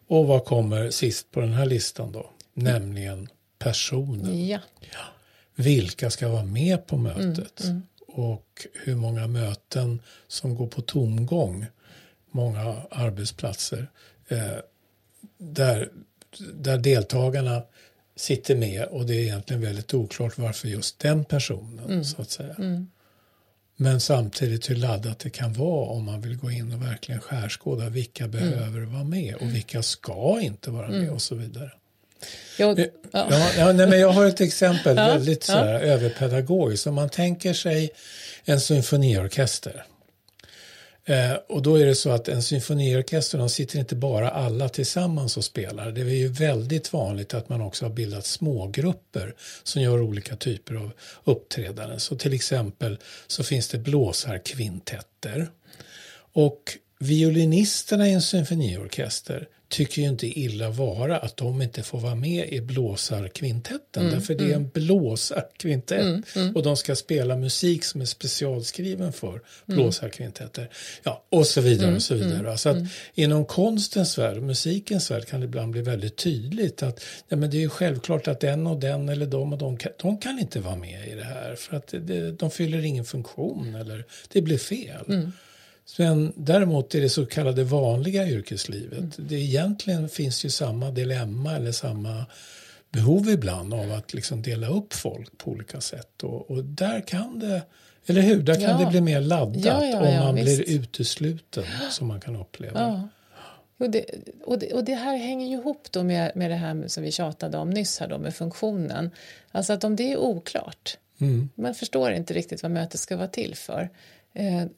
Och vad kommer sist på den här listan då? Nämligen personen. Ja. ja. Vilka ska vara med på mötet? Och hur många möten som går på tomgång många arbetsplatser eh, där, där deltagarna sitter med och det är egentligen väldigt oklart varför just den personen mm. så att säga. Mm. Men samtidigt hur laddat det kan vara om man vill gå in och verkligen skärskåda vilka mm. behöver vara med och vilka ska inte vara med mm. och så vidare. Jag, ja. Ja, ja, nej, men jag har ett exempel, väldigt så här, överpedagogiskt. Om man tänker sig en symfoniorkester Eh, och då är det så att en symfoniorkester, de sitter inte bara alla tillsammans och spelar. Det är ju väldigt vanligt att man också har bildat smågrupper som gör olika typer av uppträdanden. Så till exempel så finns det blåsarkvintetter. Och violinisterna i en symfoniorkester tycker ju inte illa vara att de inte får vara med i blåsarkvintetten. Mm, därför mm. det är en blåsarkvintett mm, mm, och de ska spela musik som är specialskriven för mm. blåsarkvintetter. Ja, och så vidare och så vidare. Så att inom konstens värld, musikens värld kan det ibland bli väldigt tydligt att ja, men det är självklart att den och den eller de och de, de kan inte vara med i det här för att det, de fyller ingen funktion eller det blir fel. Men däremot i det så kallade vanliga yrkeslivet, mm. det egentligen finns ju samma dilemma eller samma behov ibland av att liksom dela upp folk på olika sätt. Och, och där kan det, eller hur, där ja. kan det bli mer laddat ja, ja, om man visst. blir utesluten som man kan uppleva. Och det, och, det, och det här hänger ju ihop då med, med det här som vi tjatade om nyss här då med funktionen. Alltså att om det är oklart, mm. man förstår inte riktigt vad mötet ska vara till för,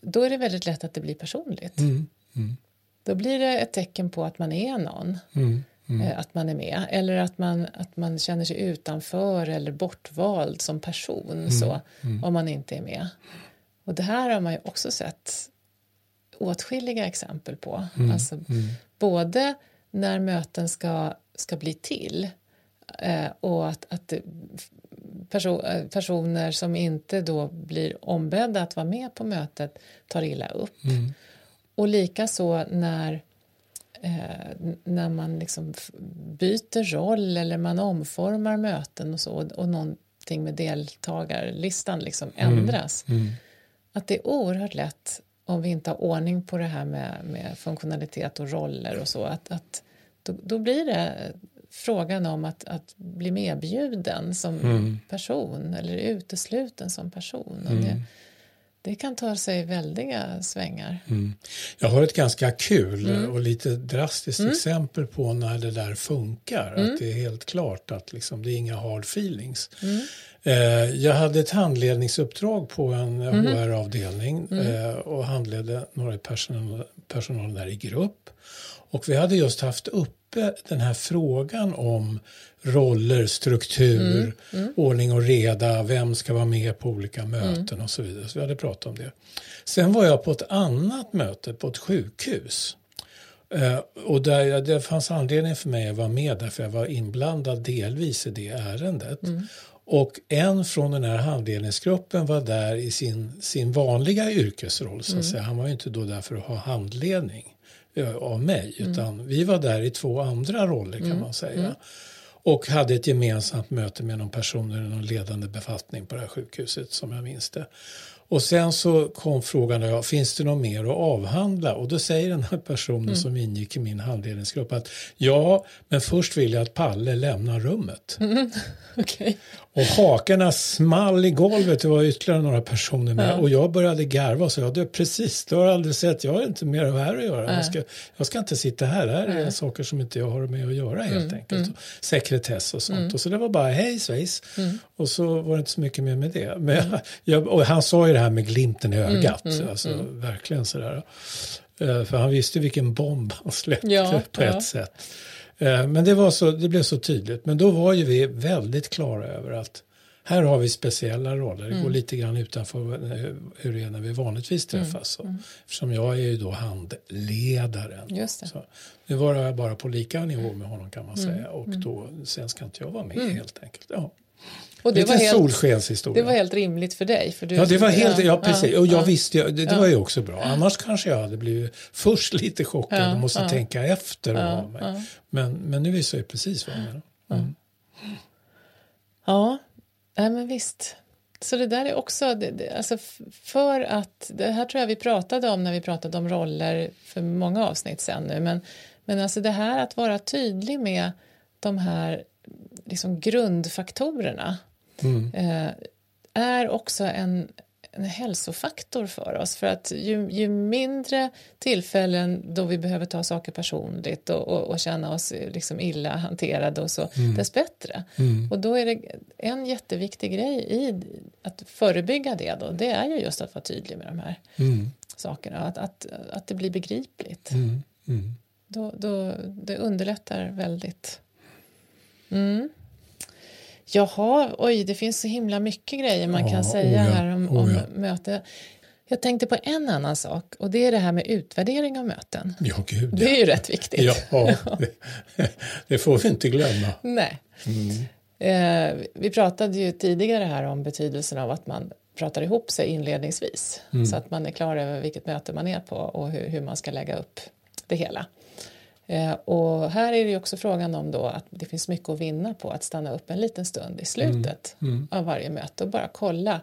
då är det väldigt lätt att det blir personligt. Mm. Mm. Då blir det ett tecken på att man är någon, mm. mm. Eh, att man är med eller att man, att man känner sig utanför eller bortvald som person mm. så, mm. om man inte är med. Och det här har man ju också sett åtskilliga exempel på. Alltså, Både när möten ska, ska bli till eh, och att, att perso personer som inte då blir ombedda att vara med på mötet tar illa upp. Mm. Och likaså när, eh, när man liksom byter roll eller man omformar möten och så och någonting med deltagarlistan liksom ändras. Mm. Att det är oerhört lätt om vi inte har ordning på det här med, med funktionalitet och roller och så att, att då, då blir det frågan om att, att bli medbjuden som Mm. person eller utesluten som person. Och Mm. det, det kan ta sig väldiga svängar. Mm. Jag har ett ganska kul Mm. och lite drastiskt exempel på när det där funkar. Mm. Att det är helt klart att liksom, det är inga hard feelings. Mm. Eh, jag hade ett handledningsuppdrag på en Mm. HR-avdelning eh, och handledde några personal, personalen där i grupp. Och vi hade just haft uppe den här frågan om roller, struktur, ordning och reda, vem ska vara med på olika möten och så vidare. Så vi hade pratat om det. Sen var jag på ett annat möte på ett sjukhus. Eh, och där det fanns anledning för mig att vara med därför jag var inblandad delvis i det ärendet. Och en från den här handledningsgruppen var där i sin, sin vanliga yrkesroll. Så att säga. Han var ju inte då där för att ha handledning av mig utan vi var där i två andra roller kan man säga. Och hade ett gemensamt möte med någon person i någon ledande befattning på det här sjukhuset som jag minns det. Och sen så kom frågan, ja, finns det något mer att avhandla? Och då säger den här personen som ingick i min handledningsgrupp att ja, men först vill jag att Palle lämnar rummet. Okej. Och hakarna small i golvet, det var ytterligare några personer med. Och jag började garva och sa, ja, det är precis, du har aldrig sett, jag har inte mer här att göra. Jag ska, jag ska inte sitta här, det här är saker som inte jag har med att göra helt enkelt. Sekretess och sånt. Och så det var bara hej svejs. Och så var det inte så mycket mer med det. Men jag, jag, och han sa ju det här med glimten i ögat, alltså verkligen sådär. Eh, För han visste vilken bomb han släppte Ja, på ett ja. sätt. Eh, Men det, var så, det blev så tydligt. Men då var ju vi väldigt klara över att här har vi speciella roller. Det Mm. går lite grann utanför eh, hur det är när vi vanligtvis Mm. träffas. Så. Eftersom jag är ju då handledaren. Just det. Så, nu var jag bara på lika nivå med honom kan man Mm. säga. Och då, sen ska inte jag vara med helt enkelt. Ja. Och det Lite var, helt, solskenshistoria. det var helt rimligt för dig? För du, Ja, det var helt, ja, precis. och jag ja. visste, det, det var ju också bra. Annars kanske jag hade blivit först lite chockad Ja, och måste ja. tänka efter. Ja, mig. ja. Men, men nu visste jag precis vad jag menar. Mm. Ja, nej men visst. Så det där är också, det, det, alltså för att, det här tror jag vi pratade om när vi pratade om roller för många avsnitt sen nu, men, men alltså det här att vara tydlig med de här liksom grundfaktorerna Mm. eh, är också en, en hälsofaktor för oss. För att ju, ju mindre tillfällen då vi behöver ta saker personligt och, och, och känna oss eh, liksom illa hanterade och så, dess bättre. Mm. Och då är det en jätteviktig grej i att förebygga det då, det är ju just att vara tydlig med de här Mm. sakerna, att, att, att det blir begripligt. Mm. Mm. Då, då, det underlättar väldigt. Mm. Jaha, oj, det finns så himla mycket grejer man Ja, kan säga oh ja, här om, oh om möte. Jag tänkte på en annan sak och det är det här med utvärdering av möten. Ja, gud Det är ju rätt viktigt. ja. det, det får vi inte glömma. Nej. Mm. Eh, vi pratade ju tidigare här om betydelsen av att man pratar ihop sig inledningsvis Mm. så att man är klar över vilket möte man är på och hur, hur man ska lägga upp det hela. Eh, och här är det också frågan om då att det finns mycket att vinna på att stanna upp en liten stund i slutet Mm. av varje möte och bara kolla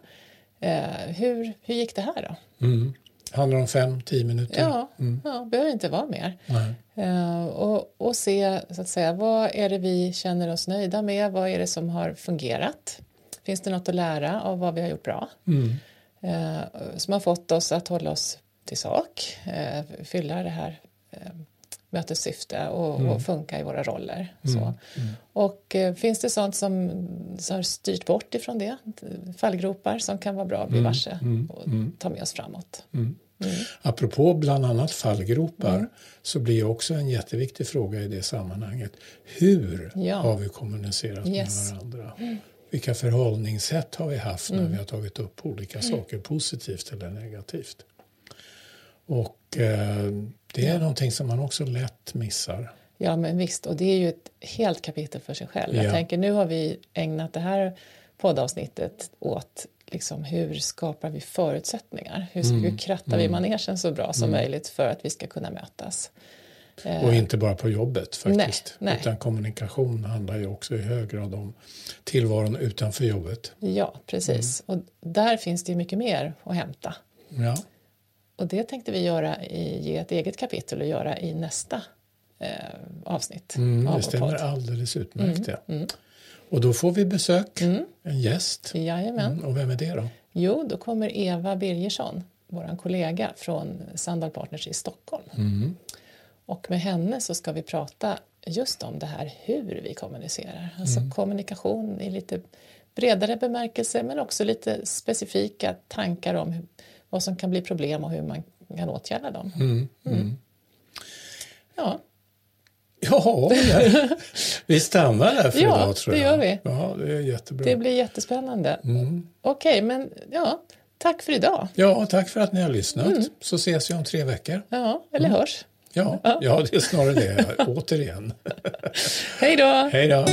eh, hur, hur gick det här då? Mm. Handlar om fem, tio minuter. Ja, ja behöver inte vara mer. Eh, och, och se så att säga, vad är det vi känner oss nöjda med, vad är det som har fungerat? Finns det något att lära av vad vi har gjort bra? Mm. Eh, som har fått oss att hålla oss till sak, eh, fylla det här mötets syfte och, och funka i våra roller. Så. Och eh, finns det sånt som, som har styrt bort ifrån det, fallgropar som kan vara bra att bli varse och ta med oss framåt. Apropå bland annat fallgropar Mm. så blir också en jätteviktig fråga i det sammanhanget. Hur Ja. har vi kommunicerat Yes. med varandra? Vilka förhållningssätt har vi haft Mm. när vi har tagit upp olika saker, positivt eller negativt? Och eh, det är någonting som man också lätt missar. Ja, men visst. Och det är ju ett helt kapitel för sig själv. Jag Ja. tänker, nu har vi ägnat det här poddavsnittet åt liksom, hur skapar vi förutsättningar? Hur, mm. hur krattar vi manegen så bra som mm. möjligt för att vi ska kunna mötas? Och inte bara på jobbet faktiskt. Nej, nej. Utan kommunikation handlar ju också i hög grad om tillvaron utanför jobbet. Ja, precis. Mm. Och där finns det ju mycket mer att hämta. Ja. Och det tänkte vi göra i, ge ett eget kapitel och göra i nästa eh, avsnitt. Mm, av det stämmer alldeles utmärkt. Mm, ja. Mm. Och då får vi besök, mm. en gäst. Jajamän. Mm, och vem är det då? Jo, då kommer Eva Birgersson, vår kollega från Sandal Partners i Stockholm. Mm. Och med henne så ska vi prata just om det här hur vi kommunicerar. Alltså mm. kommunikation i lite bredare bemärkelse men också lite specifika tankar om hur, vad som kan bli problem och hur man kan åtgärda dem. Mm. Mm. mm. Ja. Ja, vi stannar där för ja, idag tror jag. Ja, det gör vi. Ja, det är jättebra. Det blir jättespännande. Mm. Okej, men ja, tack för idag. Ja, tack för att ni har lyssnat. Mm. Så ses vi om tre veckor. Ja, eller mm. hörs. Ja, ja, det är snarare det, återigen. Hej då! Hej då!